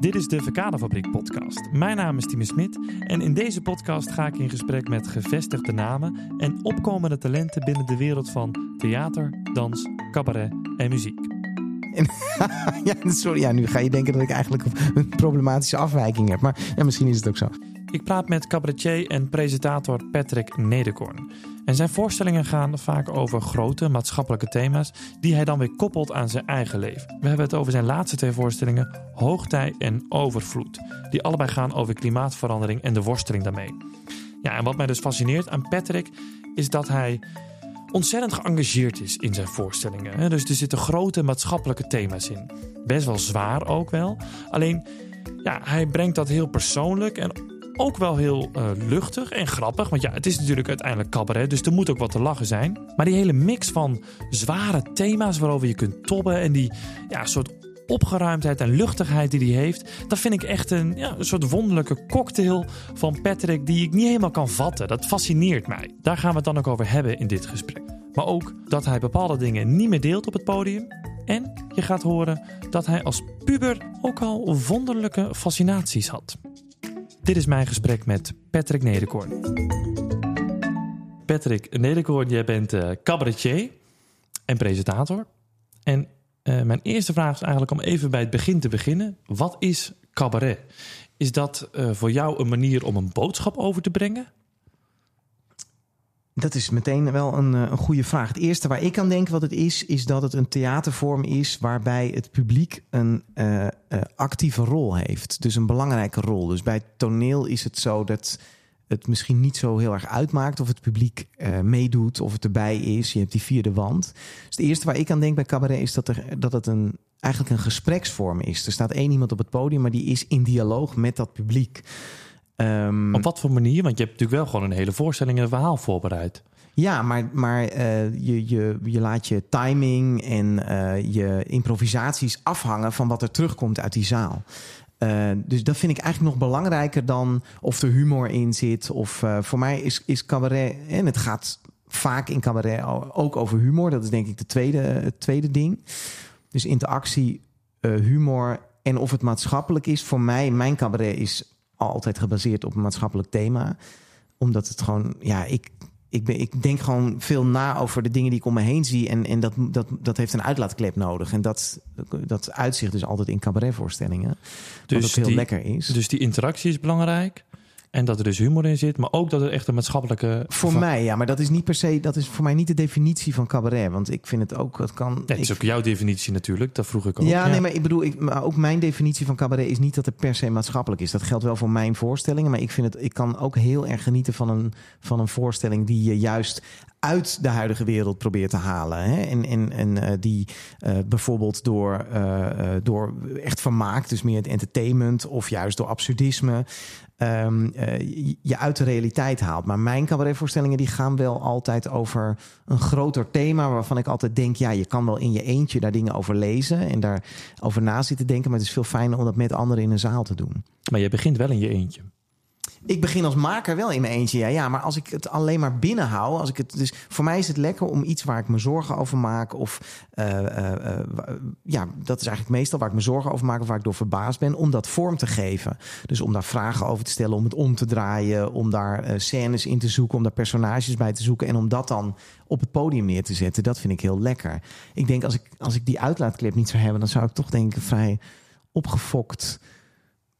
Dit is de Verkaderfabriek podcast. Mijn naam is Timo Smit en in deze podcast ga ik in gesprek met gevestigde namen en opkomende talenten binnen de wereld van theater, dans, cabaret en muziek. ja, sorry, ja, nu ga je denken dat ik eigenlijk een problematische afwijking heb. Maar misschien is het ook zo. Ik praat met cabaretier en presentator Patrick Nederkorn. En zijn voorstellingen gaan vaak over grote maatschappelijke thema's die hij dan weer koppelt aan zijn eigen leven. We hebben het over zijn laatste twee voorstellingen, Hoogtij en Overvloed, die allebei gaan over klimaatverandering en de worsteling daarmee. Ja, en wat mij dus fascineert aan Patrick is dat hij ontzettend geëngageerd is in zijn voorstellingen. Dus er zitten grote maatschappelijke thema's in. Best wel zwaar ook wel. Alleen, ja, hij brengt dat heel persoonlijk en ook wel heel uh, luchtig en grappig. Want ja, het is natuurlijk uiteindelijk cabaret, dus er moet ook wat te lachen zijn. Maar die hele mix van zware thema's waarover je kunt tobben en die ja, soort opgeruimdheid en luchtigheid die hij heeft, dat vind ik echt een, ja, een soort wonderlijke cocktail van Patrick die ik niet helemaal kan vatten. Dat fascineert mij. Daar gaan we het dan ook over hebben in dit gesprek. Maar ook dat hij bepaalde dingen niet meer deelt op het podium. En je gaat horen dat hij als puber ook al wonderlijke fascinaties had. Dit is mijn gesprek met Patrick Nederkoorn. Patrick Nederkoorn, jij bent uh, cabaretier en presentator. En uh, mijn eerste vraag is eigenlijk om even bij het begin te beginnen. Wat is cabaret? Is dat uh, voor jou een manier om een boodschap over te brengen? Dat is meteen wel een, een goede vraag. Het eerste waar ik aan denk wat het is, is dat het een theatervorm is waarbij het publiek een uh, uh, actieve rol heeft. Dus een belangrijke rol. Dus bij toneel is het zo dat het misschien niet zo heel erg uitmaakt of het publiek meedoet of het erbij is. Je hebt die vierde wand. Dus het eerste waar ik aan denk bij cabaret is dat, er, dat het een, eigenlijk een gespreksvorm is. Er staat één iemand op het podium, maar die is in dialoog met dat publiek. Um, Op wat voor manier? Want je hebt natuurlijk wel gewoon een hele voorstelling en een verhaal voorbereid. Ja, maar, maar uh, je, je, je laat je timing en uh, je improvisaties afhangen van wat er terugkomt uit die zaal. Uh, dus dat vind ik eigenlijk nog belangrijker dan of er humor in zit. Of voor mij is, is cabaret, en het gaat vaak in cabaret ook over humor. Dat is denk ik de tweede, het tweede ding. Dus interactie, humor en of het maatschappelijk is. Voor mij, mijn cabaret is altijd gebaseerd op een maatschappelijk thema. Omdat het gewoon, ja, ik, ik, ben, ik denk gewoon veel na over de dingen die ik om me heen zie. En, en dat, dat, dat heeft een uitlaatklep nodig. En dat, dat uitzicht dus altijd in cabaretvoorstellingen. Dus wat ook heel die, lekker is. Dus die interactie is belangrijk. En dat er dus humor in zit, maar ook dat er echt een maatschappelijke. Voor mij, ja, maar dat is niet per se, dat is voor mij niet de definitie van cabaret. Want ik vind het ook, het kan. Het is ook jouw definitie natuurlijk, dat vroeg ik ook. Ja, ja. nee, maar ik bedoel, ik, maar ook mijn definitie van cabaret is niet dat het per se maatschappelijk is. Dat geldt wel voor mijn voorstellingen, maar ik vind het, ik kan ook heel erg genieten van een, van een voorstelling die je juist uit de huidige wereld probeert te halen. Hè? En, en, en uh, die uh, bijvoorbeeld door, uh, door echt vermaakt, dus meer het entertainment, of juist door absurdisme, um, je uit de realiteit haalt. Maar mijn cabaretvoorstellingen die gaan wel altijd over een groter thema, waarvan ik altijd denk, ja, je kan wel in je eentje daar dingen over lezen en daarover na zitten denken, maar het is veel fijner om dat met anderen in een zaal te doen. Maar je begint wel in je eentje. Ik begin als maker wel in mijn eentje, ja, ja. Maar als ik het alleen maar binnenhoud, als ik het, dus voor mij is het lekker om iets waar ik me zorgen over maak, of uh, uh, uh, ja, dat is eigenlijk meestal waar ik me zorgen over maak of waar ik door verbaasd ben, om dat vorm te geven. Dus om daar vragen over te stellen, om het om te draaien, om daar scènes in te zoeken, om daar personages bij te zoeken en om dat dan op het podium neer te zetten. Dat vind ik heel lekker. Ik denk als ik als ik die uitlaatklep niet zou hebben, dan zou ik toch denk ik vrij opgefokt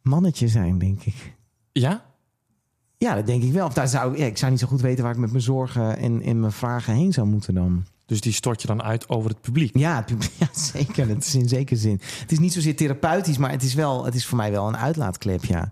mannetje zijn, denk ik. Ja? Ja, dat denk ik wel. Of daar zou, ja, ik zou niet zo goed weten waar ik met mijn zorgen en, en mijn vragen heen zou moeten dan. Dus die stort je dan uit over het publiek? Ja, het publiek, ja zeker. Het is in zekere zin. Het is niet zozeer therapeutisch, maar het is, wel, het is voor mij wel een uitlaatklep, ja.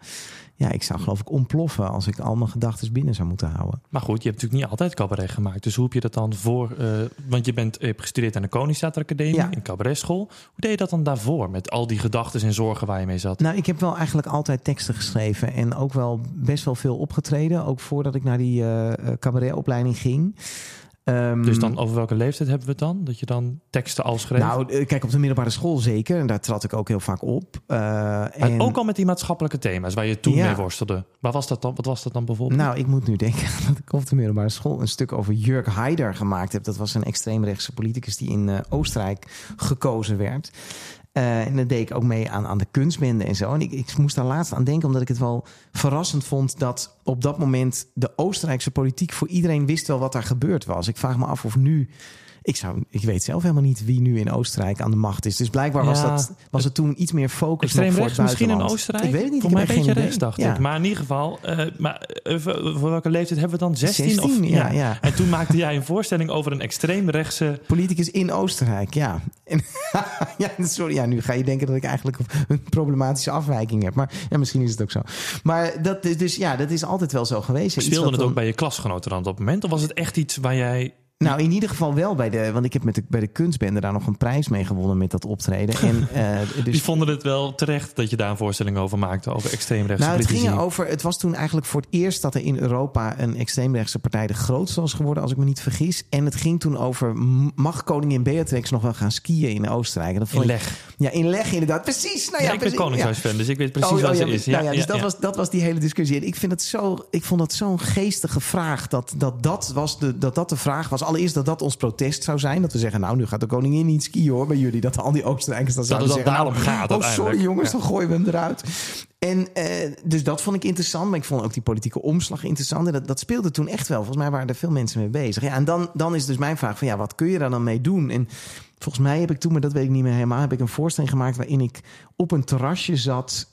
Ja, ik zou geloof ik ontploffen als ik al mijn gedachten binnen zou moeten houden. Maar goed, je hebt natuurlijk niet altijd cabaret gemaakt. Dus hoe heb je dat dan voor... Uh, want je bent je hebt gestudeerd aan de Koningstheateracademie, ja. in cabaretschool. Hoe deed je dat dan daarvoor, met al die gedachten en zorgen waar je mee zat? Nou, ik heb wel eigenlijk altijd teksten geschreven. En ook wel best wel veel opgetreden. Ook voordat ik naar die uh, cabaretopleiding ging. Um, dus dan over welke leeftijd hebben we het dan? Dat je dan teksten al schreef? Nou, kijk, op de middelbare school zeker. En daar trad ik ook heel vaak op. Uh, en... Ook al met die maatschappelijke thema's waar je toen ja. mee worstelde. Waar was dat dan? Wat was dat dan bijvoorbeeld? Nou, ik moet nu denken dat ik op de middelbare school een stuk over Jurk Haider gemaakt heb. Dat was een extreemrechtse politicus die in uh, Oostenrijk gekozen werd. Uh, en dan deed ik ook mee aan, aan de kunstbende en zo. En ik, ik moest daar laatst aan denken, omdat ik het wel verrassend vond dat op dat moment de Oostenrijkse politiek voor iedereen wist wel wat daar gebeurd was. Ik vraag me af of nu ik, zou, ik weet zelf helemaal niet wie nu in Oostenrijk aan de macht is. Dus blijkbaar was, dat, was het toen iets meer focus Extreem voor rechts misschien in Oostenrijk? Ik weet het niet. Voor mij een beetje rechts, dacht ik. Maar in ieder geval, uh, maar, uh, voor welke leeftijd hebben we dan? 16? 16 of, ja, ja. En toen maakte jij een voorstelling over een extreemrechtse... Politicus in Oostenrijk, ja. En, ja, sorry, ja, nu ga je denken dat ik eigenlijk een problematische afwijking heb. Maar ja, misschien is het ook zo. Maar dat is dus, ja, dat is altijd wel zo geweest. Speelde het ook bij je klasgenoten dan op dat moment? Of was het echt iets waar jij nou, in ieder geval wel bij de. Want ik heb met de, bij de kunstbende daar nog een prijs mee gewonnen met dat optreden. En, uh, dus... Die vonden het wel terecht dat je daar een voorstelling over maakte, over extreemrechtse Nou, het ging over. Het was toen eigenlijk voor het eerst dat er in Europa een extreemrechtse partij de grootste was geworden, als ik me niet vergis. En het ging toen over. Mag koningin Beatrix nog wel gaan skiën in Oostenrijk? dat in Leg. ja, in Leg inderdaad. Precies. Nou, ja, ja ik ben koningshuisfan, dus ik weet precies oh, wat oh, ze is. Ja, nou ja, dus dat, Was, dat was die hele discussie. En ik, vind het zo, ik vond dat zo'n geestige vraag. Dat dat, dat, was de, dat dat de vraag was. Allereerst dat dat ons protest zou zijn. Dat we zeggen, nou, nu gaat de koningin niet skiën hoor bij jullie. Dat al die Oostenrijkers dan zouden dat zeggen... daarom nou, gaat Oh, sorry jongens, dan gooien we hem eruit. En eh, dus dat vond ik interessant. Maar ik vond ook die politieke omslag interessant. En dat, dat speelde toen echt wel. Volgens mij waren er veel mensen mee bezig. Ja, en dan, dan is dus mijn vraag van ja, wat kun je daar dan mee doen? En volgens mij heb ik toen, maar dat weet ik niet meer helemaal... heb ik een voorstelling gemaakt waarin ik op een terrasje zat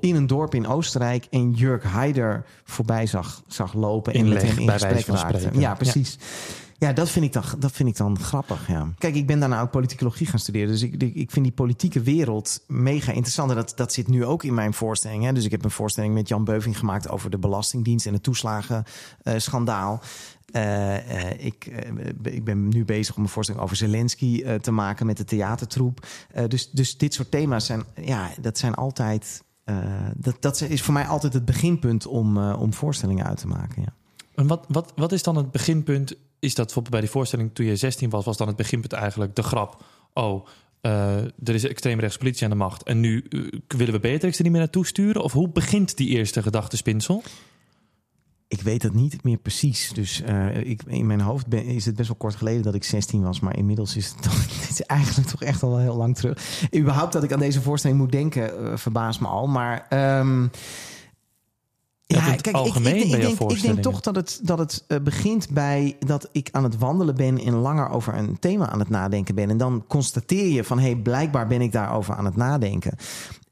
in een dorp in Oostenrijk en Jurk Heider voorbij zag, zag lopen en met hem in gesprek raakte. Ja, precies. Ja. Dat vind, ik dan, dat vind ik dan grappig. Ja. Kijk, ik ben daarna ook politicologie gaan studeren. Dus ik, ik vind die politieke wereld mega interessant. En dat, dat zit nu ook in mijn voorstelling. Hè. Dus ik heb een voorstelling met Jan Beuving gemaakt over de Belastingdienst en het toeslagenschandaal. Uh, ik, uh, ik, ben nu bezig om een voorstelling over Zelensky te maken met de theatertroep. dus, dus dit soort thema's zijn, ja, dat zijn altijd dat, dat is voor mij altijd het beginpunt om, om voorstellingen uit te maken. Ja. En wat, wat, wat is dan het beginpunt? Is dat bijvoorbeeld bij die voorstelling toen je 16 was, was dan het beginpunt eigenlijk de grap? Oh, uh, er is extreemrechts politie aan de macht en nu willen we Beatrix er niet meer naartoe sturen? Of hoe begint die eerste gedachtespinsel? Ik weet het niet meer precies. Dus uh, ik, in mijn hoofd is het best wel kort geleden dat ik 16 was. Maar inmiddels is het, toch, het is eigenlijk toch echt al heel lang terug. Überhaupt dat ik aan deze voorstelling moet denken, verbaast me al. Maar um, ja, kijk, algemeen ik, ik, ik, denk, ik, denk, toch dat het, dat het uh, begint bij dat ik aan het wandelen ben en langer over een thema aan het nadenken ben. En dan constateer je van hé, hey, blijkbaar ben ik daarover aan het nadenken.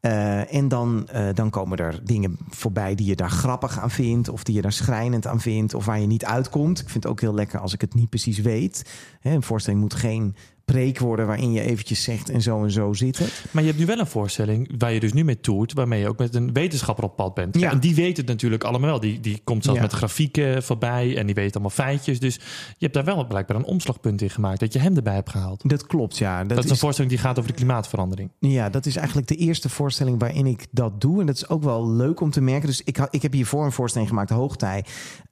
Uh, en dan, uh, dan komen er dingen voorbij die je daar grappig aan vindt, of die je daar schrijnend aan vindt, of waar je niet uitkomt. Ik vind het ook heel lekker als ik het niet precies weet. Hè, een voorstelling moet geen preek worden waarin je eventjes zegt en zo en zo zitten. Maar je hebt nu wel een voorstelling waar je dus nu mee toert, waarmee je ook met een wetenschapper op pad bent. Ja. En die weet het natuurlijk allemaal wel. Die, die komt zelfs ja. met grafieken voorbij en die weet allemaal feitjes. Dus je hebt daar wel blijkbaar een omslagpunt in gemaakt, dat je hem erbij hebt gehaald. Dat klopt, ja. Dat, dat is een voorstelling die gaat over de klimaatverandering. Ja, dat is eigenlijk de eerste voorstelling waarin ik dat doe. En dat is ook wel leuk om te merken. Dus ik, ik heb hiervoor een voorstelling gemaakt, Hoogtij.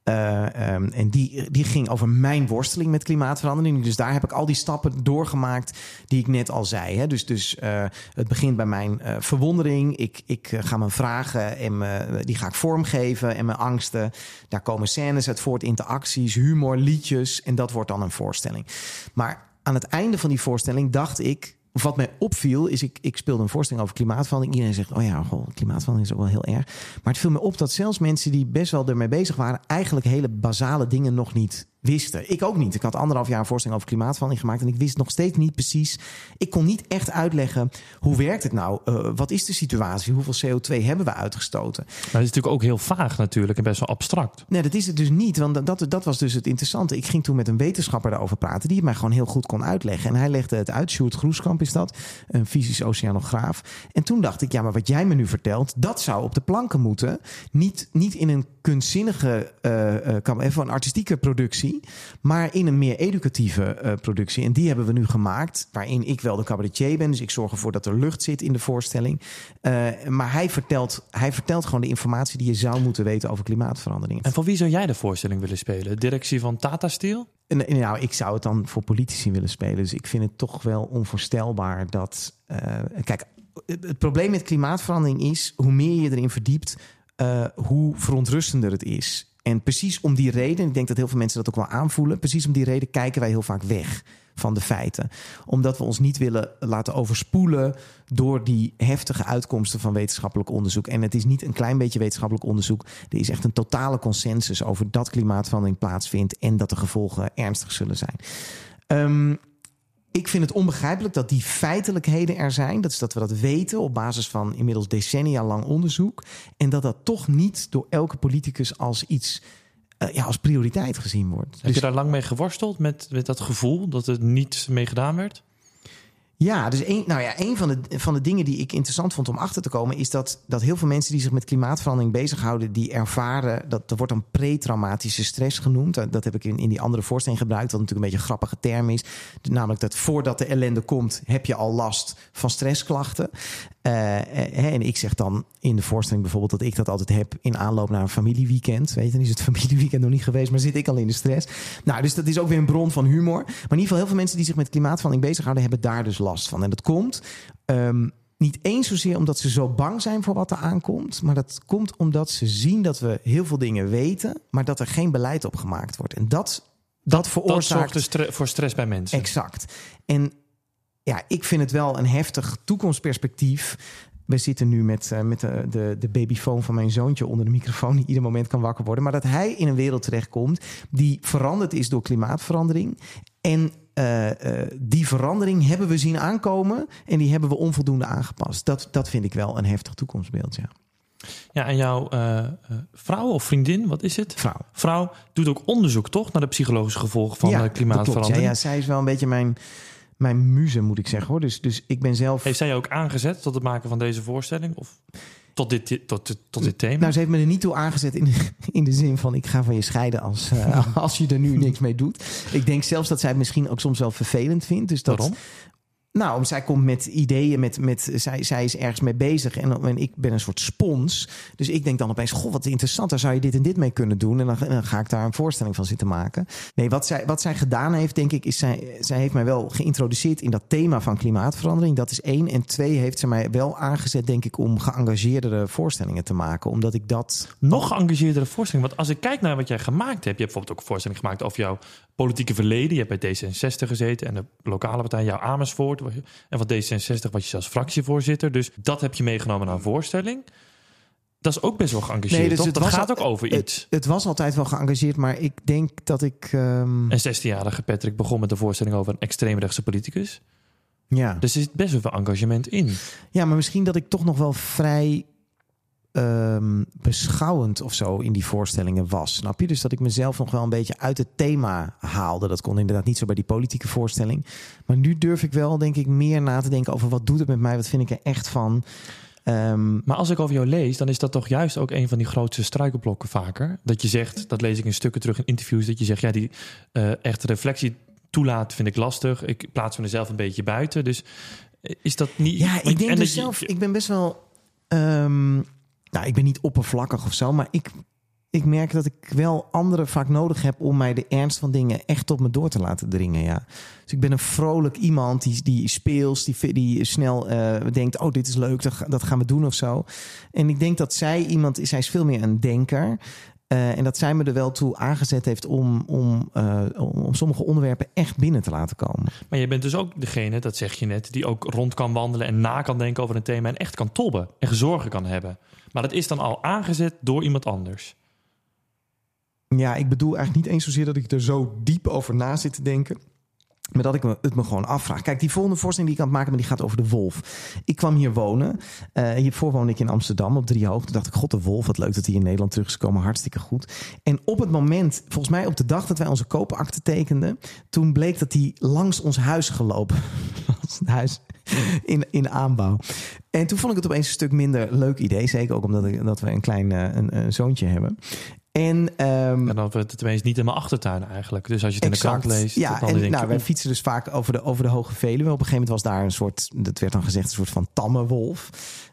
Uh, um, en die, die ging over mijn worsteling met klimaatverandering. Dus daar heb ik al die stappen doorgemaakt die ik net al zei. Hè. Dus, dus uh, het begint bij mijn uh, verwondering. Ik, ik ga mijn vragen en me, die ga ik vormgeven. En mijn angsten. Daar komen scènes uit voort, interacties, humor, liedjes. En dat wordt dan een voorstelling. Maar aan het einde van die voorstelling dacht ik wat mij opviel, is ik, ik speelde een voorstelling over klimaatverandering. Iedereen zegt, oh ja, goh, klimaatverandering is ook wel heel erg. Maar het viel me op dat zelfs mensen die best wel ermee bezig waren... eigenlijk hele basale dingen nog niet wisten. Ik ook niet. Ik had anderhalf jaar een voorstelling over klimaatverandering gemaakt... en ik wist nog steeds niet precies... Ik kon niet echt uitleggen, hoe werkt het nou? Uh, wat is de situatie? Hoeveel CO2 hebben we uitgestoten? Maar dat is natuurlijk ook heel vaag natuurlijk en best wel abstract. Nee, dat is het dus niet. Want dat, dat was dus het interessante. Ik ging toen met een wetenschapper daarover praten... die het mij gewoon heel goed kon uitleggen. En hij legde het uit. Sjoerd Groeskamp is dat. Een fysisch oceanograaf. En toen dacht ik, ja, maar wat jij me nu vertelt... dat zou op de planken moeten. Niet, niet in een kunstzinnige, uh, uh, even een artistieke productie, maar in een meer educatieve uh, productie. En die hebben we nu gemaakt, waarin ik wel de cabaretier ben. Dus ik zorg ervoor dat er lucht zit in de voorstelling. maar hij vertelt, hij vertelt gewoon de informatie die je zou moeten weten over klimaatverandering. En voor wie zou jij de voorstelling willen spelen? Directie van Tata Steel? Nou, ik zou het dan voor politici willen spelen. Dus ik vind het toch wel onvoorstelbaar dat. kijk, het probleem met klimaatverandering is, hoe meer je erin verdiept, uh, hoe verontrustender het is. En precies om die reden, ik denk dat heel veel mensen dat ook wel aanvoelen, precies om die reden kijken wij heel vaak weg van de feiten. Omdat we ons niet willen laten overspoelen door die heftige uitkomsten van wetenschappelijk onderzoek. En het is niet een klein beetje wetenschappelijk onderzoek. Er is echt een totale consensus over dat klimaatverandering plaatsvindt en dat de gevolgen ernstig zullen zijn. Um, ik vind het onbegrijpelijk dat die feitelijkheden er zijn. Dat is dat we dat weten op basis van inmiddels decennia lang onderzoek. En dat dat toch niet door elke politicus als iets uh, ja, als prioriteit gezien wordt. Heb je dus- daar lang mee geworsteld met, met dat gevoel dat er niet mee gedaan werd? Ja, dus een, nou ja, een van de, van de dingen die ik interessant vond om achter te komen, is dat, dat heel veel mensen die zich met klimaatverandering bezighouden, die ervaren, dat, dat wordt een pretraumatische stress genoemd. Dat heb ik in, in die andere voorstelling gebruikt, wat natuurlijk een beetje een grappige term is. Namelijk dat voordat de ellende komt, heb je al last van stressklachten. Uh, en ik zeg dan in de voorstelling bijvoorbeeld dat ik dat altijd heb in aanloop naar een familieweekend. Weet je, dan is het familieweekend nog niet geweest, maar zit ik al in de stress. Nou, dus dat is ook weer een bron van humor. Maar in ieder geval, heel veel mensen die zich met klimaatverandering bezighouden, hebben daar dus last van. En dat komt um, niet eens zozeer omdat ze zo bang zijn voor wat er aankomt, maar dat komt omdat ze zien dat we heel veel dingen weten, maar dat er geen beleid op gemaakt wordt. En dat, dat veroorzaakt. Dat zorgt dus voor stress bij mensen. Exact. En ja, ik vind het wel een heftig toekomstperspectief. We zitten nu met, uh, met de, de, de babyfoon van mijn zoontje onder de microfoon, die ieder moment kan wakker worden. Maar dat hij in een wereld terechtkomt die veranderd is door klimaatverandering. En uh, uh, die verandering hebben we zien aankomen en die hebben we onvoldoende aangepast. Dat, dat vind ik wel een heftig toekomstbeeld, ja. Ja, en jouw uh, vrouw of vriendin, wat is het? Vrouw. Vrouw doet ook onderzoek, toch? Naar de psychologische gevolgen van ja, klimaatverandering. Ja, ja, zij is wel een beetje mijn mijn muze, moet ik zeggen hoor. Dus, dus ik ben zelf. Heeft zij ook aangezet tot het maken van deze voorstelling? Of tot dit, tot, tot dit thema? Nou, ze heeft me er niet toe aangezet in de, in de zin van ik ga van je scheiden als, uh, als je er nu niks mee doet. Ik denk zelfs dat zij het misschien ook soms wel vervelend vindt. Dus dat, Waarom? Nou, zij komt met ideeën, met, met, zij, zij is ergens mee bezig. En, ik ben een soort spons. Dus ik denk dan opeens, goh, wat interessant. Daar zou je dit en dit mee kunnen doen. En dan, ga ik daar een voorstelling van zitten maken. Nee, wat zij, wat zij gedaan heeft, denk ik, is zij, zij heeft mij wel geïntroduceerd in dat thema van klimaatverandering. Dat is één. En twee, heeft ze mij wel aangezet, denk ik, om geëngageerdere voorstellingen te maken. Omdat ik dat... Nog geëngageerdere voorstellingen? Want als ik kijk naar wat jij gemaakt hebt. Je hebt bijvoorbeeld ook een voorstelling gemaakt over jouw politieke verleden. Je hebt bij D66 gezeten en de lokale partij, jouw Amersfoort. En van D66 was je zelfs fractievoorzitter. Dus dat heb je meegenomen naar een voorstelling. Dat is ook best wel geëngageerd, nee, dus toch? Dat gaat ook over iets. Het, het, was altijd wel geëngageerd, maar ik denk dat ik... Um... Een 16-jarige Patrick begon met een voorstelling over een extreemrechtse politicus. Ja. Dus er zit best wel veel engagement in. Ja, maar misschien dat ik toch nog wel vrij um, beschouwend of zo in die voorstellingen was. Snap je? Dus dat ik mezelf nog wel een beetje uit het thema haalde. Dat kon inderdaad niet zo bij die politieke voorstelling. Maar nu durf ik wel, denk ik, meer na te denken over wat doet het met mij? Wat vind ik er echt van? Um, maar als ik over jou lees, dan is dat toch juist ook een van die grootste struikelblokken vaker. Dat je zegt, dat lees ik in stukken terug in interviews, dat je zegt, ja, die uh, echte reflectie toelaat vind ik lastig. Ik plaats mezelf een beetje buiten. Dus is dat niet... Ja, ik denk dus zelf, ik ben best wel... Um, nou, ik ben niet oppervlakkig of zo, maar ik, ik merk dat ik wel anderen vaak nodig heb om mij de ernst van dingen echt op me door te laten dringen. Ja. Dus ik ben een vrolijk iemand die, die speels, die, die snel uh, denkt: oh, dit is leuk, dat, dat gaan we doen of zo. En ik denk dat zij iemand is, zij is veel meer een denker. Uh, en dat zij me er wel toe aangezet heeft om, om, uh, om sommige onderwerpen echt binnen te laten komen. Maar je bent dus ook degene, dat zeg je net, die ook rond kan wandelen en na kan denken over een thema en echt kan tobben en zorgen kan hebben. Maar dat is dan al aangezet door iemand anders. Ja, ik bedoel eigenlijk niet eens zozeer dat ik er zo diep over na zit te denken. Maar dat ik me, het me gewoon afvraag. Kijk, die volgende voorstelling die ik aan het maken ben, die gaat over de wolf. Ik kwam hier wonen. Uh, hiervoor woonde ik in Amsterdam op drie hoogte. Toen dacht ik, god, de wolf, wat leuk dat hij in Nederland terug is gekomen. Hartstikke goed. En op het moment, volgens mij op de dag dat wij onze koopakte tekenden... toen bleek dat hij langs ons huis gelopen was. huis in, in aanbouw. En toen vond ik het opeens een stuk minder leuk idee. Zeker ook omdat ik, dat we een klein uh, een, een zoontje hebben. En, um, en dan wordt het tenminste niet helemaal achtertuin eigenlijk. Dus als je het exact, in de krant leest... Ja, en denk nou, wij fietsen dus vaak over de, over de Hoge Veluwe. Op een gegeven moment was daar een soort... dat werd dan gezegd, een soort van tamme wolf.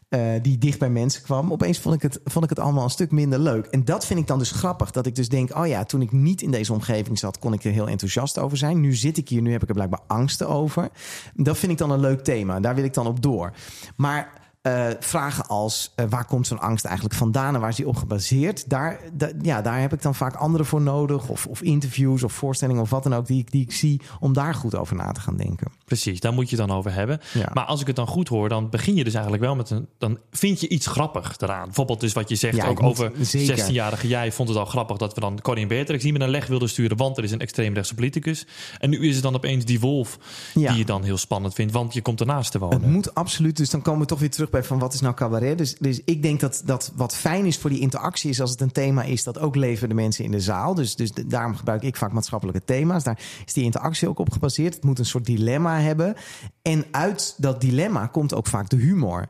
Uh, die dicht bij mensen kwam. Opeens vond ik, het, vond ik het allemaal een stuk minder leuk. En dat vind ik dan dus grappig. Dat ik dus denk, oh ja, toen ik niet in deze omgeving zat... kon ik er heel enthousiast over zijn. Nu zit ik hier, nu heb ik er blijkbaar angsten over. Dat vind ik dan een leuk thema. Daar wil ik dan op door. Maar Uh, vragen als uh, waar komt zo'n angst eigenlijk vandaan en waar is die op gebaseerd? Daar, da, ja, daar heb ik dan vaak anderen voor nodig, of, of interviews of voorstellingen of wat dan ook, die ik, die ik zie, om daar goed over na te gaan denken. Precies, daar moet je het dan over hebben. Ja. Maar als ik het dan goed hoor, dan begin je dus eigenlijk wel met een. Dan vind je iets grappig eraan. Bijvoorbeeld, dus wat je zegt Ja, ook moet- over zeker. 16-jarige jij vond het al grappig dat we dan Connie Beatrix niet met een leg wilden sturen, want er is een extreemrechtse politicus. En nu is het dan opeens die wolf Ja. die je dan heel spannend vindt, want je komt ernaast te wonen. Het moet absoluut. Dus dan komen we toch weer terug bij van wat is nou cabaret. Dus, dus ik denk dat, dat wat fijn is voor die interactie is als het een thema is dat ook leven de mensen in de zaal. Dus, dus daarom gebruik ik vaak maatschappelijke thema's. Daar is die interactie ook op gebaseerd. Het moet een soort dilemma hebben. En uit dat dilemma komt ook vaak de humor.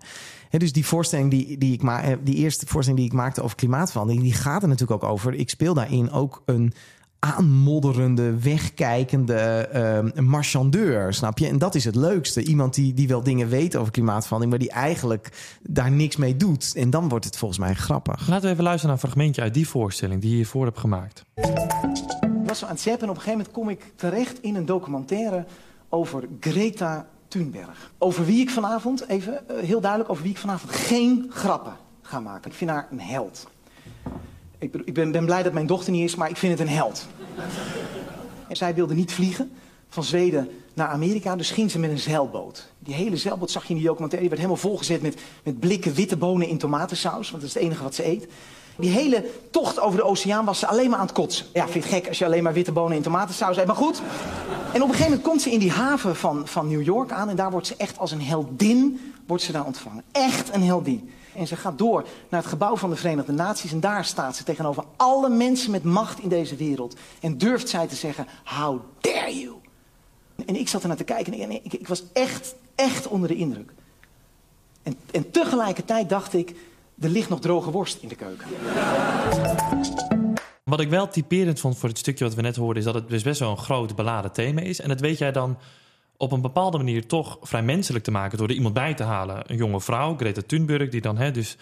Dus die voorstelling die, die ik ma- eh, die eerste voorstelling die ik maakte over klimaatverandering, die gaat er natuurlijk ook over. Ik speel daarin ook een aanmodderende, wegkijkende ehm, marchandeur, snap je? En dat is het leukste. Iemand die, die wel dingen weet over klimaatverandering, maar die eigenlijk daar niks mee doet. En dan wordt het volgens mij grappig. Laten we even luisteren naar een fragmentje uit die voorstelling die je hiervoor hebt gemaakt. Ik was zo aan het zappen en op een gegeven moment kom ik terecht in een documentaire over Greta Thunberg. Over wie ik vanavond, even eh, heel duidelijk, over wie ik vanavond geen grappen ga maken. Ik vind haar een held. Ik, ben, ben blij dat mijn dochter niet is, maar ik vind het een held. En zij wilde niet vliegen van Zweden naar Amerika, dus ging ze met een zeilboot. Die hele zeilboot zag je in die documentaire, die werd helemaal volgezet met, met blikken witte bonen in tomatensaus, want dat is het enige wat ze eet. Die hele tocht over de oceaan was ze alleen maar aan het kotsen. Ja, vind je gek als je alleen maar witte bonen in tomatensaus eet, maar goed. En op een gegeven moment komt ze in die haven van, van New York aan en daar wordt ze echt als een heldin wordt ze daar ontvangen. Echt een heldin. En ze gaat door naar het gebouw van de Verenigde Naties en daar staat ze tegenover alle mensen met macht in deze wereld. En durft zij te zeggen, how dare you? En ik zat er naar te kijken en ik, ik, was echt, echt onder de indruk. En, en tegelijkertijd dacht ik, er ligt nog droge worst in de keuken. Wat ik wel typerend vond voor het stukje wat we net hoorden, is dat het dus best wel een groot beladen thema is. En dat weet jij dan op een bepaalde manier toch vrij menselijk te maken door er iemand bij te halen. Een jonge vrouw, Greta Thunberg, die dan hè, dus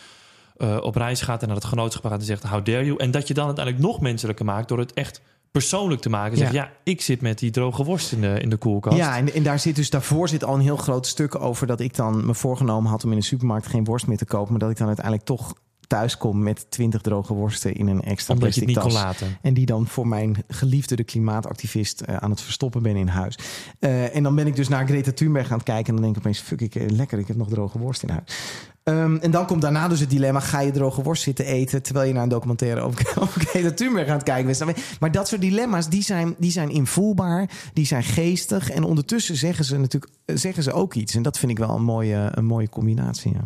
eh, op reis gaat en naar het genootschap gaat en zegt: How dare you? En dat je dan uiteindelijk nog menselijker maakt door het echt persoonlijk te maken. Zeg, Ja. ja, ik zit met die droge worst in de, in de koelkast. Ja, en, en daar zit dus daarvoor zit al een heel groot stuk over dat ik dan me voorgenomen had om in de supermarkt geen worst meer te kopen, maar dat ik dan uiteindelijk toch thuis kom met twintig droge worsten in een extra Omdat plastic tas. laten. En die dan voor mijn geliefde, de klimaatactivist, eh, aan het verstoppen ben in huis. Eh, en dan ben ik dus naar Greta Thunberg aan het kijken. En dan denk ik opeens, fuck, ik, eh, lekker, ik heb nog droge worst in huis. Ehm, en dan komt daarna dus het dilemma, ga je droge worst zitten eten... terwijl je naar een documentaire over, over Greta Thunberg aan het kijken bent. Maar dat soort dilemma's, die zijn, die zijn invoelbaar, die zijn geestig. En ondertussen zeggen ze natuurlijk zeggen ze ook iets. En dat vind ik wel een mooie, een mooie combinatie, ja.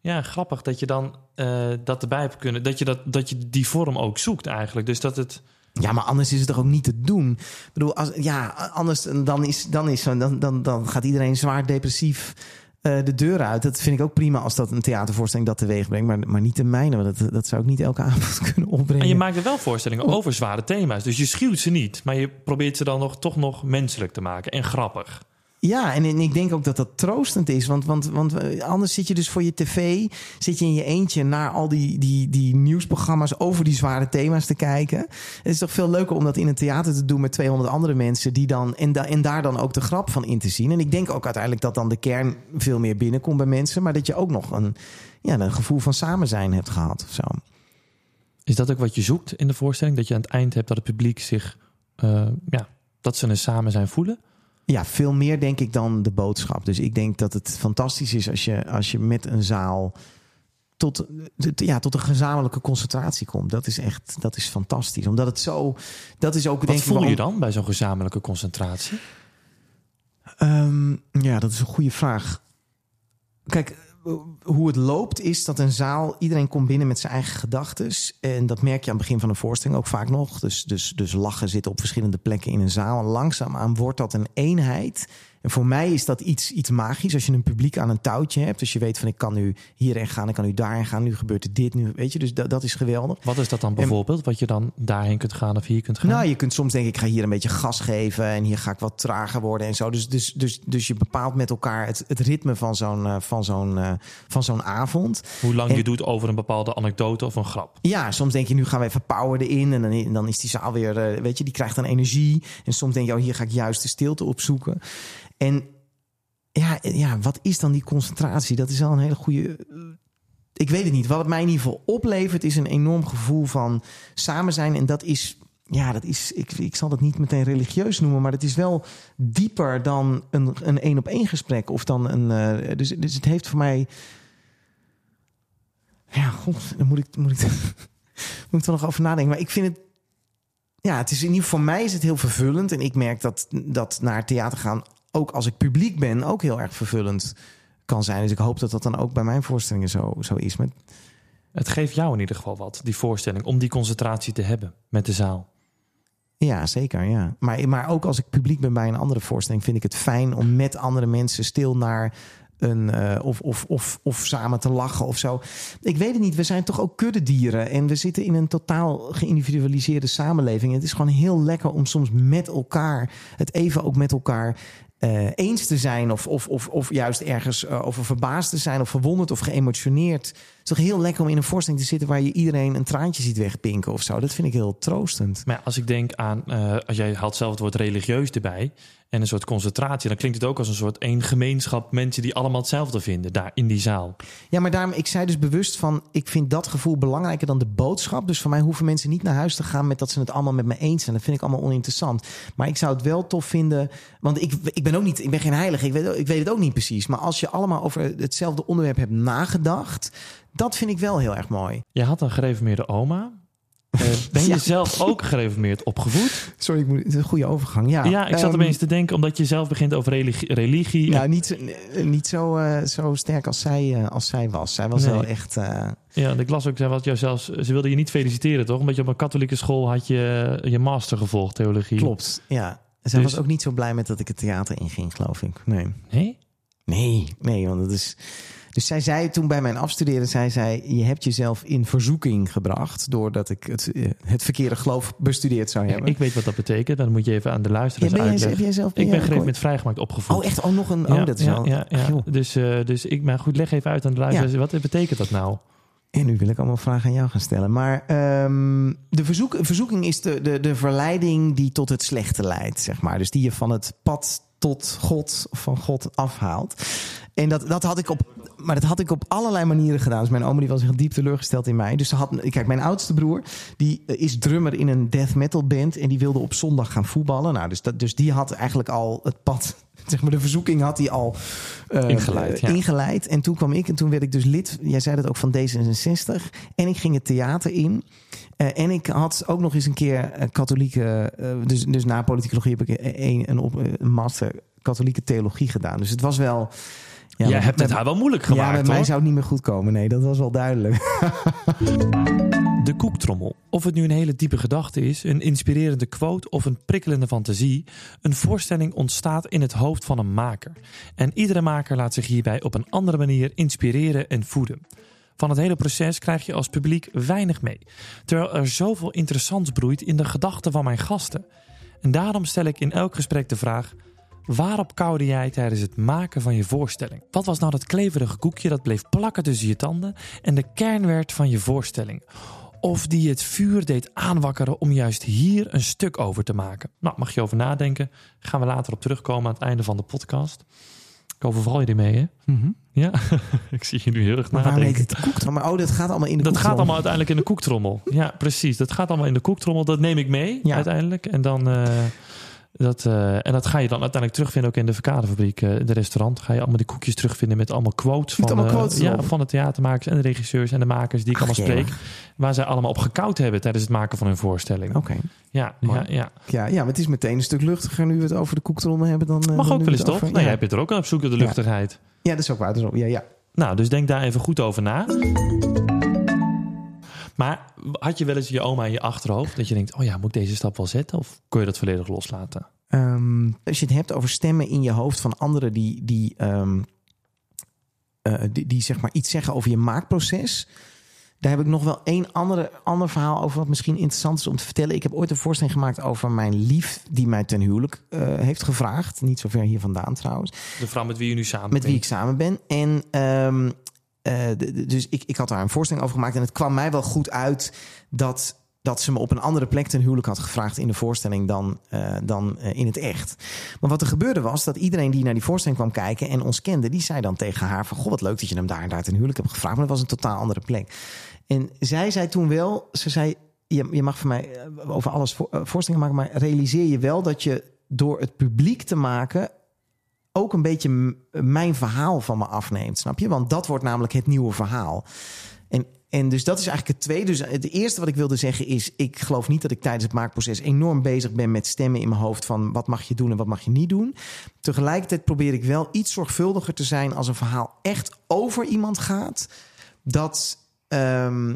Ja, grappig dat je dan eh, dat erbij hebt kunnen. Dat je, dat, dat je die vorm ook zoekt eigenlijk. Dus dat het. Ja, maar anders is het toch ook niet te doen. Ik bedoel, als, ja, anders dan, is, dan, is, zo- dan, dan, dan gaat iedereen zwaar depressief eh, de deur uit. Dat vind ik ook prima als dat een theatervoorstelling dat teweeg brengt. Maar, maar niet de mijne, want dat, dat zou ik niet elke avond kunnen opbrengen. En je maakt er wel voorstellingen over zware thema's. Dus je schuwt ze niet, maar je probeert ze dan nog, toch nog menselijk te maken en grappig. Ja, en, ik denk ook dat dat troostend is. Want, want, want eh, anders zit je dus voor je tv... zit je in je eentje naar al die, die, die nieuwsprogramma's... over die zware thema's te kijken. Het is toch veel leuker om dat in een theater te doen... met 200 andere mensen die dan... en, en daar dan ook de grap van in te zien. En ik denk ook uiteindelijk dat dan de kern veel meer binnenkomt bij mensen... maar dat je ook nog een, ja, gevoel van samen zijn hebt gehad. Is dat ook wat je zoekt in de voorstelling? Dat je aan het eind hebt dat het publiek zich. eh, ja, dat ze een samen zijn voelen? Ja, veel meer denk ik dan de boodschap. Dus ik denk dat het fantastisch is als je, als je met een zaal tot, ja, tot een gezamenlijke concentratie komt. Dat is echt dat is fantastisch. Omdat het zo. Dat is ook. Wat denk ik, voel je dan bij zo'n gezamenlijke concentratie? Ehm, ja, dat is een goede vraag. Kijk, hoe het loopt is dat een zaal... iedereen komt binnen met zijn eigen gedachten. En dat merk je aan het begin van een voorstelling ook vaak nog. Dus, dus, dus lachen zit op verschillende plekken in een zaal. En langzaamaan wordt dat een eenheid... En voor mij is dat iets, iets magisch. Als je een publiek aan een touwtje hebt. Dus je weet van ik kan nu hierheen gaan, ik kan nu daarheen gaan. Nu gebeurt er dit, nu weet je. Dus dat, dat is geweldig. Wat is dat dan bijvoorbeeld? Wat je dan daarheen kunt gaan of hier kunt gaan? Nou, je kunt soms denken, ik ga hier een beetje gas geven en hier ga ik wat trager worden en zo. Dus, dus, dus, dus je bepaalt met elkaar het, het ritme van zo'n eh, van zo'n eh, van zo'n avond. Hoe lang En- je doet over een bepaalde anekdote of een grap. Ja, soms denk je, nu gaan we even power erin. En dan, dan is die zaal weer, eh, weet je, die krijgt dan energie. En soms denk je, oh, hier ga ik juist de stilte opzoeken. En ja, ja, wat is dan die concentratie? Dat is wel een hele goede. eh, Ik weet het niet. Wat het mij in ieder geval oplevert, is een enorm gevoel van samen zijn. En dat is, ja, dat is. Ik, ik zal het niet meteen religieus noemen, maar het is wel dieper dan een een één op één gesprek. Of dan een. eh, dus, dus het heeft voor mij. Ja, god, dan moet ik, moet ik, moet ik er nog over nadenken. Maar ik vind het. Ja, het is in ieder geval voor mij is het heel vervullend. En ik merk dat, dat naar theater gaan, ook als ik publiek ben, ook heel erg vervullend kan zijn. Dus ik hoop dat dat dan ook bij mijn voorstellingen zo, zo is. Met, Het geeft jou in ieder geval wat, die voorstelling, om die concentratie te hebben met de zaal. ja, zeker. Ja. Maar, maar ook als ik publiek ben bij een andere voorstelling, vind ik het fijn om met andere mensen stil naar een. eh, of, of, of, of samen te lachen of zo. Ik weet het niet. We zijn toch ook kuddedieren. En we zitten in een totaal geïndividualiseerde samenleving. En het is gewoon heel lekker om soms met elkaar. het even ook met elkaar. Eh, eens te zijn, of, of, of, of juist ergens eh, over verbaasd te zijn, of verwonderd of geëmotioneerd. Is toch heel lekker om in een voorstelling te zitten waar je iedereen een traantje ziet wegpinken of zo. Dat vind ik heel troostend. Maar als ik denk aan, eh, als jij haalt zelf het woord religieus erbij en een soort concentratie, dan klinkt het ook als een soort één gemeenschap mensen die allemaal hetzelfde vinden daar in die zaal. Ja, maar daarom, ik zei dus bewust van, ik vind dat gevoel belangrijker dan de boodschap. Dus voor mij hoeven mensen niet naar huis te gaan met dat ze het allemaal met me eens zijn. Dat vind ik allemaal oninteressant. Maar ik zou het wel tof vinden, want ik, ik ben ook niet, ik ben geen heilige, ik weet, ik weet het ook niet precies. Maar als je allemaal over hetzelfde onderwerp hebt nagedacht, dat vind ik wel heel erg mooi. Je had een gereformeerde oma. Eh, ben je Ja. zelf ook gereformeerd opgevoed? Sorry, ik moet, het is een goede overgang. Ja, Ja, ik zat ehm, opeens te denken, omdat je zelf begint over religie. religie Nou, niet, zo- eh, niet zo, eh, zo sterk als zij, als zij was. Zij was Nee. wel echt. Ja, ik las ook, zij was jou zelfs, ze wilde je niet feliciteren, toch? Omdat je op een katholieke school had je je master gevolgd, theologie. klopt. Ja. Zij Dus- was ook niet zo blij met dat ik het theater inging, geloof ik. Nee. Nee? Nee, nee, want het is. Dus zij zei toen bij mijn afstuderen, zij zei, je hebt jezelf in verzoeking gebracht doordat ik het, eh, het verkeerde geloof bestudeerd zou hebben. Ik weet wat dat betekent, dan moet je even aan de Ja, luisteraars ben jij, uitleggen. heb jij zelf? ben Ik ben gereed ooit- met vrijgemaakt opgevoed. Oh, echt? Oh, nog een. Oh, ja, dat is ja, wel. ja, ja. Dus, eh, dus ik, maar goed, leg even uit aan de luisteraars. Wat betekent dat nou? En nu wil ik allemaal vragen aan jou gaan stellen. Maar ehm, de verzoek, verzoeking is de, de, de verleiding die tot het slechte leidt, zeg maar. Dus die je van het pad tot God, van God afhaalt. En dat, dat had ik op. Maar dat had ik op allerlei manieren gedaan. Dus mijn oma die was echt diep teleurgesteld in mij. Dus ze had, kijk, mijn oudste broer die eh, is drummer in een death metal band. En die wilde op zondag gaan voetballen. Nou, dus, dat, dus die had eigenlijk al het pad. Zeg maar, de verzoeking had hij al eh, Ingeleid, ja. ingeleid. En toen kwam ik en toen werd ik dus lid. Jij zei dat ook van D66. En ik ging het theater in. Eh, en ik had ook nog eens een keer eh, katholieke. dus, dus na politicologie heb ik een, een, op, een master katholieke theologie gedaan. Dus het was wel. Jij met- hebt het haar wel moeilijk ja, gemaakt, met mij zou het niet meer goed komen. Nee, dat was wel duidelijk. De koektrommel. Of het nu een hele diepe gedachte is, een inspirerende quote of een prikkelende fantasie, een voorstelling ontstaat in het hoofd van een maker. En iedere maker laat zich hierbij op een andere manier inspireren en voeden. Van het hele proces krijg je als publiek weinig mee, terwijl er zoveel interessants broeit in de gedachten van mijn gasten. En daarom stel ik in elk gesprek de vraag: Waarop koude jij tijdens het maken van je voorstelling? Wat was nou dat kleverige koekje dat bleef plakken tussen je tanden en de kern werd van je voorstelling? Of die het vuur deed aanwakkeren om juist hier een stuk over te maken? Nou, mag je over nadenken. Gaan we later op terugkomen aan het einde van de podcast. Ik overval je ermee, hè? Ja, ik zie je nu heel erg Maar waarom heet nadenken. het koektrommel? Maar oh, dat gaat allemaal in de Dat gaat allemaal uiteindelijk in de koektrommel. Ja, precies. Dat gaat allemaal in de koektrommel. Dat neem ik mee Ja. uiteindelijk. En dan, eh, dat, eh, en dat ga je dan uiteindelijk terugvinden ook in de verkadefabriek. eh, in de restaurant ga je allemaal die koekjes terugvinden met allemaal quotes Met van, allemaal eh, ja, van de theatermakers en de regisseurs en de makers die ik Ach, allemaal spreek. Waar zij allemaal op gekoud hebben tijdens het maken van hun voorstelling. Oké. Ja, ja, ja. Ja, ja, maar het is meteen een stuk luchtiger nu we het over de koektrommel hebben dan. eh, Mag dan ook wel we eens toch? Nou, ja. jij bent er ook aan op zoek naar de luchtigheid. ja, dat is ook waar. Dat is ook, ja, ja. Nou, dus denk daar even goed over na. Maar had je wel eens je oma in je achterhoofd dat je denkt: oh ja, moet ik deze stap wel zetten? Of kun je dat volledig loslaten? Ehm, als je het hebt over stemmen in je hoofd van anderen die, die, ehm, eh, die, die zeg maar iets zeggen over je maakproces. Daar heb ik nog wel één andere, ander verhaal over wat misschien interessant is om te vertellen. Ik heb ooit een voorstelling gemaakt over mijn lief die mij ten huwelijk eh, heeft gevraagd. Niet zo ver hier vandaan trouwens. De vrouw met wie je nu samen met wie bent. ik samen ben. En ehm, eh, de- dus ik, ik had daar een voorstelling over gemaakt. En het kwam mij wel goed uit dat, dat ze me op een andere plek ten huwelijk had gevraagd in de voorstelling dan, eh, dan eh, in het echt. Maar wat er gebeurde was dat iedereen die naar die voorstelling kwam kijken en ons kende, die zei dan tegen haar van goh, wat leuk dat je hem daar en daar ten huwelijk hebt gevraagd. Maar dat was een totaal andere plek. En zij zei toen wel, ze zei, je, je mag voor mij eh, over alles voor, eh, voorstellingen maken, maar realiseer je wel dat je door het publiek te maken ook een beetje mijn verhaal van me afneemt, snap je? Want dat wordt namelijk het nieuwe verhaal. En, en dus dat is eigenlijk het tweede. Dus het eerste wat ik wilde zeggen is... ik geloof niet dat ik tijdens het maakproces enorm bezig ben... met stemmen in mijn hoofd van wat mag je doen en wat mag je niet doen. Tegelijkertijd probeer ik wel iets zorgvuldiger te zijn... als een verhaal echt over iemand gaat. Dat... ehm,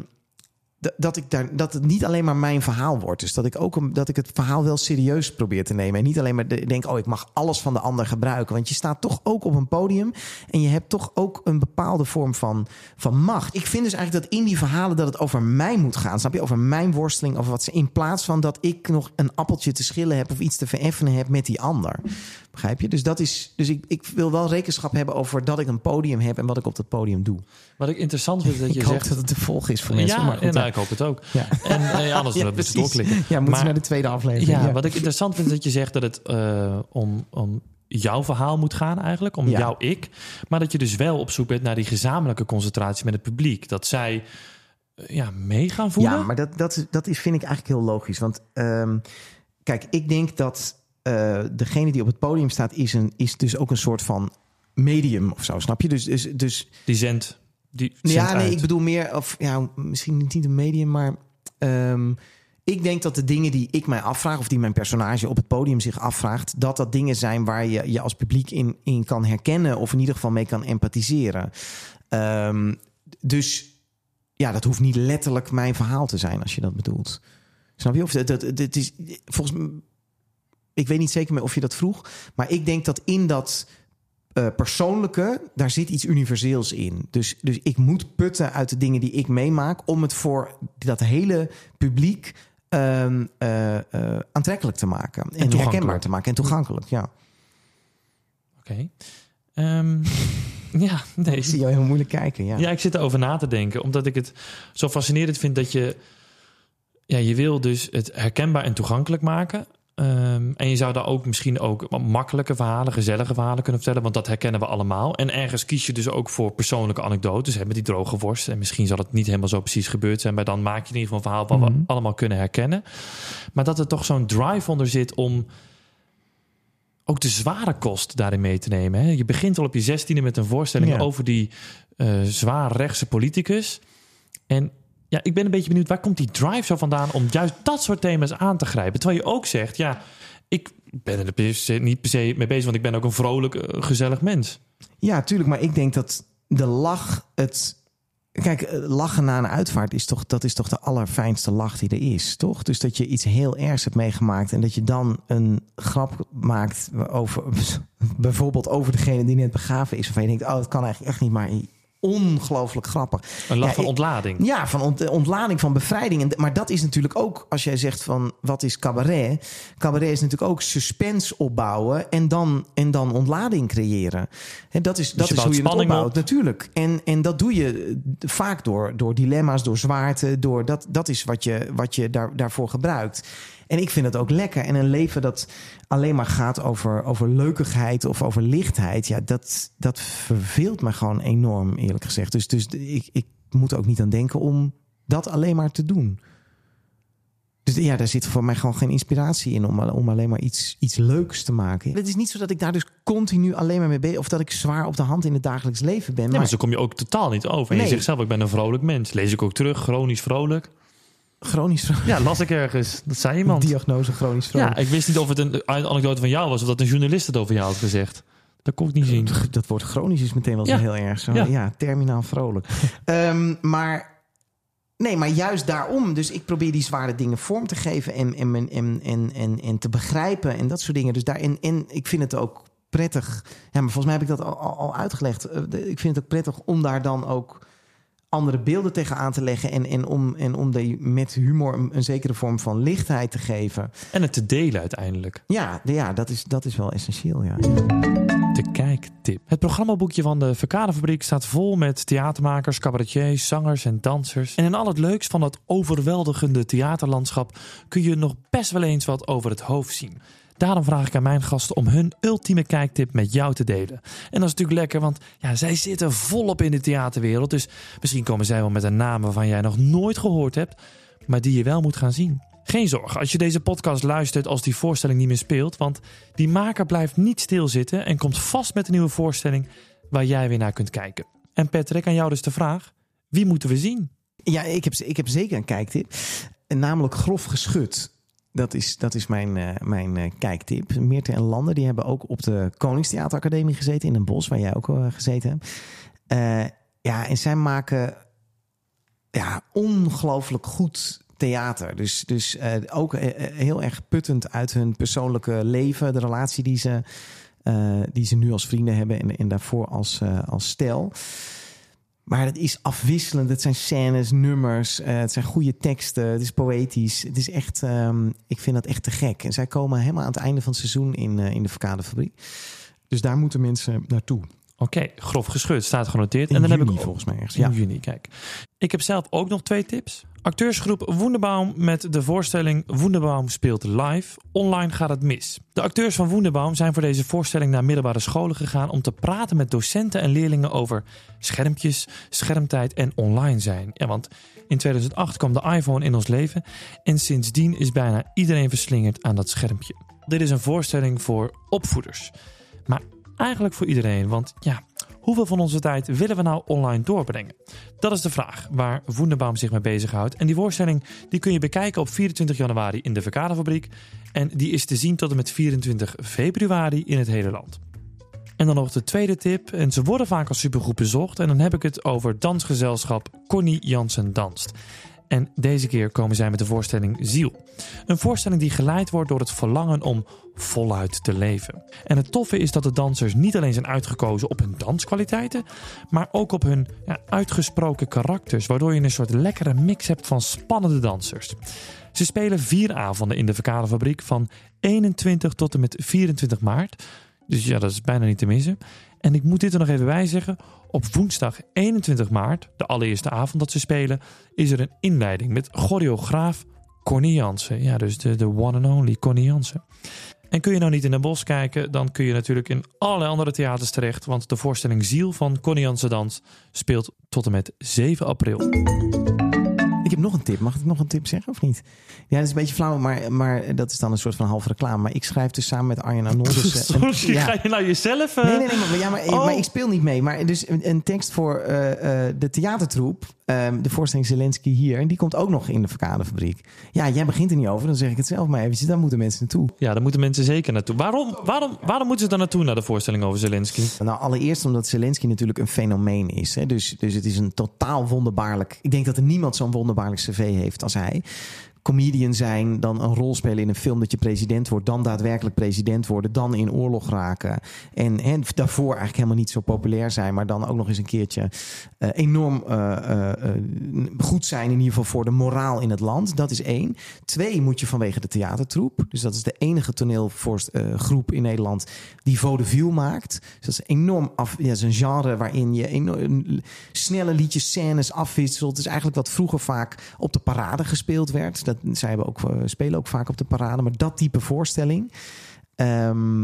dat, ik daar, dat het niet alleen maar mijn verhaal wordt. Dus dat ik ook een, dat ik het verhaal wel serieus probeer te nemen. En niet alleen maar de- denk, oh, ik mag alles van de ander gebruiken. Want je staat toch ook op een podium. En je hebt toch ook een bepaalde vorm van, van macht. Ik vind dus eigenlijk dat in die verhalen dat het over mij moet gaan. Snap je? Over mijn worsteling, over wat ze. In plaats van dat ik nog een appeltje te schillen heb of iets te vereffenen heb met die ander. Begrijp je? Dus dat is. Dus ik, ik wil wel rekenschap hebben over dat ik een podium heb en wat ik op dat podium doe. Wat ik interessant vind dat je ik zegt... dat het te volgen is voor mensen. ja, maar goed, en, nou, ik hoop het ook. Ja. En eh, anders Ja, precies. doorklikken. Ja, moeten Maar- naar de tweede aflevering. Ja, wat ik interessant vind is dat je zegt dat het eh, om, om jouw verhaal moet gaan eigenlijk, om jouw ik. Maar dat je dus wel op zoek bent naar die gezamenlijke concentratie met het publiek. Dat zij eh, ja, mee gaan voelen. Ja, maar dat, dat, is- dat is, vind ik eigenlijk heel logisch. Want ehm, kijk, ik denk dat eh, degene die op het podium staat, is, een, is dus ook een soort van medium of zo, snap je? Dus, dus, dus Die zendt. Die zendt ja, nee, uit. ik bedoel meer, of ja, misschien niet een medium, maar ehm, ik denk dat de dingen die ik mij afvraag, of die mijn personage op het podium zich afvraagt, dat dat dingen zijn waar je je als publiek in, in kan herkennen, of in ieder geval mee kan empathiseren. Ehm, dus ja, dat hoeft niet letterlijk mijn verhaal te zijn, als je dat bedoelt. Snap je? Of dat, dat, dat is volgens mij. Ik weet niet zeker meer of je dat vroeg, maar ik denk dat in dat eh, persoonlijke, daar zit iets universeels in. Dus, dus ik moet putten uit de dingen die ik meemaak om het voor dat hele publiek ehm, eh, eh, aantrekkelijk te maken en, herkenbaar te maken en toegankelijk. Ja, Oké. Ehm, ja, nee. ik zie jou heel moeilijk kijken. Ja, Ja, ik zit erover na te denken. Omdat ik het zo fascinerend vind dat je... Ja, je wil dus het herkenbaar en toegankelijk maken. Ehm, en je zou daar ook misschien ook makkelijke verhalen, gezellige verhalen kunnen vertellen. Want dat herkennen we allemaal. En ergens kies je dus ook voor persoonlijke anekdotes. Hè, met die droge worst. En misschien zal het niet helemaal zo precies gebeurd zijn. Maar dan maak je in ieder geval een verhaal wat Mhm. we allemaal kunnen herkennen. Maar dat er toch zo'n drive onder zit om ook de zware kost daarin mee te nemen. Hè? Je begint al op je zestiende met een voorstelling Ja. over die eh zwaar rechtse politicus. En ja, ik ben een beetje benieuwd, waar komt die drive zo vandaan om juist dat soort thema's aan te grijpen? Terwijl je ook zegt, ja, ik ben er niet per se mee bezig, want ik ben ook een vrolijk, eh, gezellig mens. ja, tuurlijk. Maar ik denk dat de lach het. Kijk, eh, lachen na een uitvaart is toch, dat is toch de allerfijnste lach die er is, toch? Dus dat je iets heel ergs hebt meegemaakt en dat je dan een grap maakt over, bijvoorbeeld over degene die net begraven is, waarvan je denkt, oh, het kan eigenlijk echt niet, maar ongelooflijk grappig. Een lach Ja, van ik- ontlading. Ja, van ont- ontlading, van bevrijding. En, maar dat is natuurlijk ook, als jij zegt van wat is cabaret? Cabaret is natuurlijk ook suspense opbouwen en dan, en dan ontlading creëren. En dat is, dat je is hoe je het opbouwt, op. natuurlijk. En, en dat doe je eh, vaak door, door dilemma's, door zwaarte. Door, dat, dat is wat je, wat je daar, daarvoor gebruikt. En ik vind het ook lekker. En een leven dat alleen maar gaat over, over leukigheid of over lichtheid, ja, dat, dat verveelt me gewoon enorm, eerlijk gezegd. Dus, dus ik, ik moet er ook niet aan denken om dat alleen maar te doen. Dus ja, daar zit voor mij gewoon geen inspiratie in om, om alleen maar iets, iets leuks te maken. Het is niet zo dat ik daar dus continu alleen maar mee ben, of dat ik zwaar op de hand in het dagelijks leven ben. Nee, maar zo kom je ook totaal niet over. En Nee. je zegt zelf, ik ben een vrolijk mens. Lees ik ook terug, chronisch vrolijk. Chronisch Ja, las ik ergens. Dat zei iemand. diagnose chronisch vrolijk. Ja, ik wist niet of het een anekdote van jou was of dat een journalist het over jou had gezegd. Dat kon ik niet zien. Dat woord chronisch is meteen wel Ja. heel erg zo. Ja. Ja, terminaal vrolijk. Ehm, maar nee, maar juist daarom. Dus ik probeer die zware dingen vorm te geven en, en, en, en, en, en, en te begrijpen en dat soort dingen. Dus daar, en, en ik vind het ook prettig. Ja, maar volgens mij heb ik dat al, al, al uitgelegd. Eh, Ik vind het ook prettig om daar dan ook andere beelden tegen aan te leggen en, en om, en om die met humor een, een zekere vorm van lichtheid te geven. En het te delen uiteindelijk. Ja, de- ja dat, is, dat is wel essentieel. Ja. Tik, kijktip. Het programmaboekje van de Verkadefabriek staat vol met theatermakers, cabaretiers, zangers en dansers. En in al het leuks van dat overweldigende theaterlandschap kun je nog best wel eens wat over het hoofd zien. Daarom vraag ik aan mijn gasten om hun ultieme kijktip met jou te delen. En dat is natuurlijk lekker, want ja, zij zitten volop in de theaterwereld. Dus misschien komen zij wel met een naam waarvan jij nog nooit gehoord hebt, maar die je wel moet gaan zien. Geen zorg als je deze podcast luistert als die voorstelling niet meer speelt, want die maker blijft niet stilzitten en komt vast met een nieuwe voorstelling waar jij weer naar kunt kijken. En Patrick, aan jou dus de vraag: wie moeten we zien? Ja, ik heb, ik heb zeker een kijktip. En namelijk Grof Geschut. Dat is, dat is mijn, uh, mijn uh, kijktip. Meerte en Landen die hebben ook op de Koningstheateracademie gezeten in een bos, waar jij ook uh, gezeten hebt. ja, en zij maken ja, ongelooflijk goed theater. Dus, dus ook heel erg puttend uit hun persoonlijke leven, de relatie die ze, die ze nu als vrienden hebben en, en daarvoor als, als stel. Maar het is afwisselend. Het zijn scènes, nummers. het zijn goede teksten. Het is poëtisch. Het is echt. Um, ik vind dat echt te gek. En zij komen helemaal aan het einde van het seizoen in, in de Verkadefabriek. Dus daar moeten mensen naartoe. Oké, okay, grof gescheurd staat genoteerd. In en dan juni, heb ik volgens mij ergens. In ja. juni, kijk. Ik heb zelf ook nog twee tips. Acteursgroep Wunderbaum met de voorstelling Wunderbaum speelt live. Online gaat het mis. De acteurs van Wunderbaum zijn voor deze voorstelling naar middelbare scholen gegaan om te praten met docenten en leerlingen over schermpjes, schermtijd en online zijn. Ja, want in 2008 kwam de iPhone in ons leven en sindsdien is bijna iedereen verslingerd aan dat schermpje. Dit is een voorstelling voor opvoeders. Maar eigenlijk voor iedereen, want ja, Hoeveel van onze tijd willen we nou online doorbrengen? Dat is de vraag waar Wunderbaum zich mee bezighoudt. En die voorstelling die kun je bekijken op 24 januari in de Verkadefabriek. En die is te zien tot en met 24 februari in het hele land. En dan nog de tweede tip. En ze worden vaak als supergroep bezocht. En dan heb ik het over dansgezelschap Connie Jansen Danst. En deze keer komen zij met de voorstelling Ziel. Een voorstelling die geleid wordt door het verlangen om voluit te leven. En het toffe is dat de dansers niet alleen zijn uitgekozen op hun danskwaliteiten, maar ook op hun ja, uitgesproken karakters, waardoor je een soort lekkere mix hebt van spannende dansers. Ze spelen vier avonden in de Verkadefabriek van 21 tot en met 24 maart. Dus ja, dat is bijna niet te missen. En ik moet dit er nog even bij zeggen. Op woensdag 21 maart, de allereerste avond dat ze spelen, is er een inleiding met choreograaf Connie Jansen. Ja, dus de, de one and only Connie Jansen. En kun je nou niet in een bos kijken, dan kun je natuurlijk in allerlei andere theaters terecht. Want de voorstelling Ziel van Connie Jansen Dans speelt tot en met 7 april. Ik heb nog een tip. Mag ik nog een tip zeggen of niet? Ja, dat is een beetje flauw, maar, maar dat is dan een soort van halve reclame. Maar ik schrijf dus samen met Arjen Arnoldus... Sorry, ja. ga je nou jezelf... Uh... Nee, nee, nee, maar, ja, maar, oh. maar, ik speel niet mee. Maar dus een, een tekst voor uh, uh, de theatertroep, um, de voorstelling Zelensky hier, en die komt ook nog in de Verkadefabriek. Ja, jij begint er niet over, dan zeg ik het zelf maar eventjes. Daar moeten mensen naartoe. Ja, daar moeten mensen zeker naartoe. Waarom, waarom, waarom moeten ze dan naartoe naar de voorstelling over Zelensky? Nou, allereerst omdat Zelensky natuurlijk een fenomeen is. Hè? Dus, dus het is een totaal wonderbaarlijk... Ik denk dat er niemand zo'n wonderbaarlijk cv heeft als hij comedian zijn, dan een rol spelen in een film dat je president wordt, dan daadwerkelijk president worden, dan in oorlog raken. En, en daarvoor eigenlijk helemaal niet zo populair zijn, maar dan ook nog eens een keertje uh, enorm uh, uh, goed zijn, in ieder geval voor de moraal in het land. Dat is één. Twee moet je vanwege de theatertroep. Dus dat is de enige toneelgroep in Nederland die vaudeville maakt. Dus dat is enorm af, ja, is een genre waarin je snelle liedjes, scènes afwisselt. Het is eigenlijk wat vroeger vaak op de parade gespeeld werd. Dat, zij hebben ook, spelen ook vaak op de parade. Maar dat type voorstelling. Um,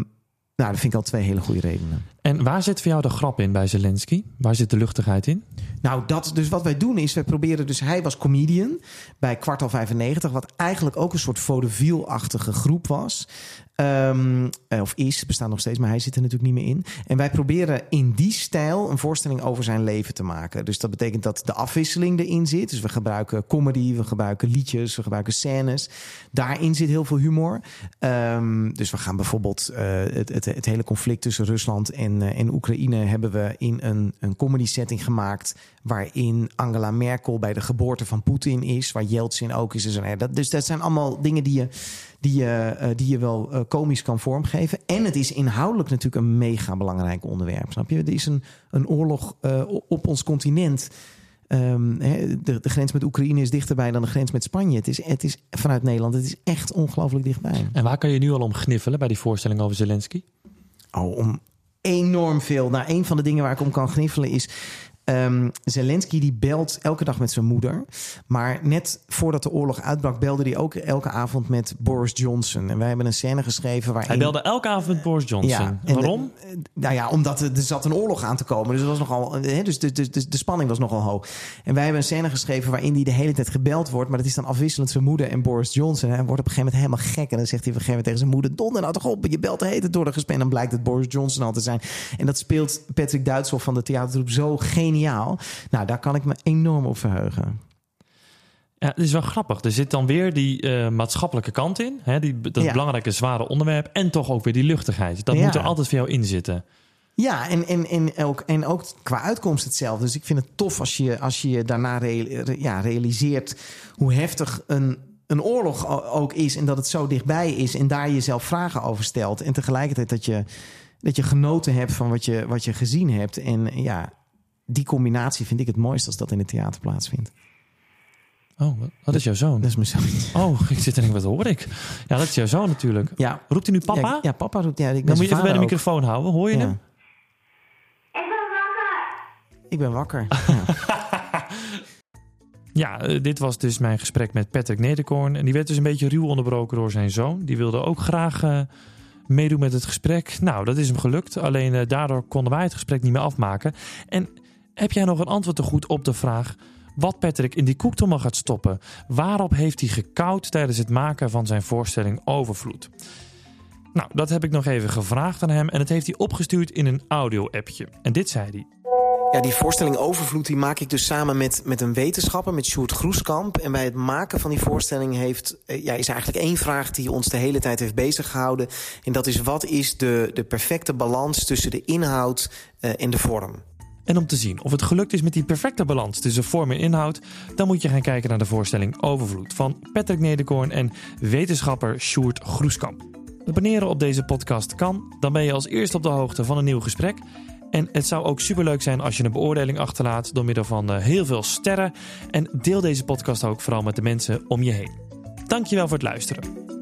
nou, dat vind ik al twee hele goede redenen. En waar zit voor jou de grap in bij Zelensky? Waar zit de luchtigheid in? Nou, dat, dus wat wij doen is, wij proberen dus... Hij was comedian bij Kwartal 95... wat eigenlijk ook een soort vaudeville-achtige groep was. Um, of is, bestaat nog steeds, maar hij zit er natuurlijk niet meer in. En wij proberen in die stijl een voorstelling over zijn leven te maken. Dus dat betekent dat de afwisseling erin zit. Dus we gebruiken comedy, we gebruiken liedjes, we gebruiken scènes. Daarin zit heel veel humor. Um, dus we gaan bijvoorbeeld uh, het, het, het, hele conflict tussen Rusland en, en Oekraïne... hebben we in een, een comedy setting gemaakt... waarin Angela Merkel bij de geboorte van Poetin is... waar Yeltsin ook is. Dus dat, dus dat zijn allemaal dingen die je die je, uh, die je wel uh, komisch kan vormgeven. En het is inhoudelijk natuurlijk een mega belangrijk onderwerp. Snap je? Er is een, een oorlog uh, op ons continent. Um, he, de, de, grens met Oekraïne is dichterbij dan de grens met Spanje. Het is, het is vanuit Nederland, het is echt ongelooflijk dichtbij. En waar kan je nu al om gniffelen bij die voorstelling over Zelensky? Oh, om, enorm veel. Nou, een van de dingen waar ik om kan gniffelen is Um, Zelensky die belt elke dag met zijn moeder. Maar net voordat de oorlog uitbrak, belde hij ook elke avond met Boris Johnson. En wij hebben een scène geschreven waar. Hij belde elke avond met Boris Johnson. Ja, Waarom? nou ja, omdat er, zat een oorlog aan te komen. Dus, was nogal, hè, dus de, de, de, de, spanning was nogal hoog. En wij hebben een scène geschreven waarin hij de hele tijd gebeld wordt. Maar dat is dan afwisselend zijn moeder en Boris Johnson. Hij wordt op een gegeven moment helemaal gek. En dan zegt hij op een gegeven moment tegen zijn moeder: Donder nou toch op, je belt de hele tijd door de gesprek. En dan blijkt het Boris Johnson al te zijn. En dat speelt Patrick Duitshoff van de theatergroep zo geniaal. Nou, daar kan ik me enorm op verheugen. Ja, het is wel grappig. Er zit dan weer die uh, maatschappelijke kant in. Hè? Die, dat ja. belangrijke, zware onderwerp. En toch ook weer die luchtigheid. Dat ja. moet er altijd voor jou in zitten. Ja, en, en, en, ook, en ook qua uitkomst hetzelfde. Dus ik vind het tof als je als je daarna re, ja, realiseert hoe heftig een, een oorlog ook is. En dat het zo dichtbij is. En daar jezelf vragen over stelt. En tegelijkertijd dat je, dat je genoten hebt van wat je, wat je gezien hebt. En ja, die combinatie vind ik het mooiste als dat in het theater plaatsvindt. Oh, wat is jouw zoon? Dat is mijn zoon. Oh, ik zit er niet wat hoor ik? Ja, dat is jouw zoon natuurlijk. Ja. Roept hij nu papa? Ja, ja papa roept. Ja, ik Dan moet je even bij de microfoon houden. Hoor je ja. hem? Ik ben wakker. Ik ben wakker. ja, uh, dit was dus mijn gesprek met Patrick Nederkoorn. En die werd dus een beetje ruw onderbroken door zijn zoon. Die wilde ook graag uh, meedoen met het gesprek. Nou, dat is hem gelukt. Alleen uh, daardoor konden wij het gesprek niet meer afmaken. En heb jij nog een antwoord te goed op de vraag wat Patrick in die koektommel gaat stoppen? Waarop heeft hij gekoud tijdens het maken van zijn voorstelling Overvloed? Nou, dat heb ik nog even gevraagd aan hem en het heeft hij opgestuurd in een audio-appje. En dit zei hij. Ja, die voorstelling Overvloed die maak ik dus samen met, met een wetenschapper, met Sjoerd Groeskamp. En bij het maken van die voorstelling heeft, eh, ja, is eigenlijk één vraag die ons de hele tijd heeft bezig gehouden. En dat is wat is de, de perfecte balans tussen de inhoud uh, en de vorm? En om te zien of het gelukt is met die perfecte balans tussen vorm en inhoud, dan moet je gaan kijken naar de voorstelling Overvloed van Patrick Nederkoorn en wetenschapper Sjoerd Groeskamp. Abonneren op deze podcast kan, dan ben je als eerste op de hoogte van een nieuw gesprek. En het zou ook superleuk zijn als je een beoordeling achterlaat door middel van eh, heel veel sterren. En deel deze podcast ook vooral met de mensen om je heen. Dankjewel voor het luisteren.